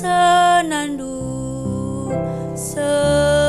senandung. senandung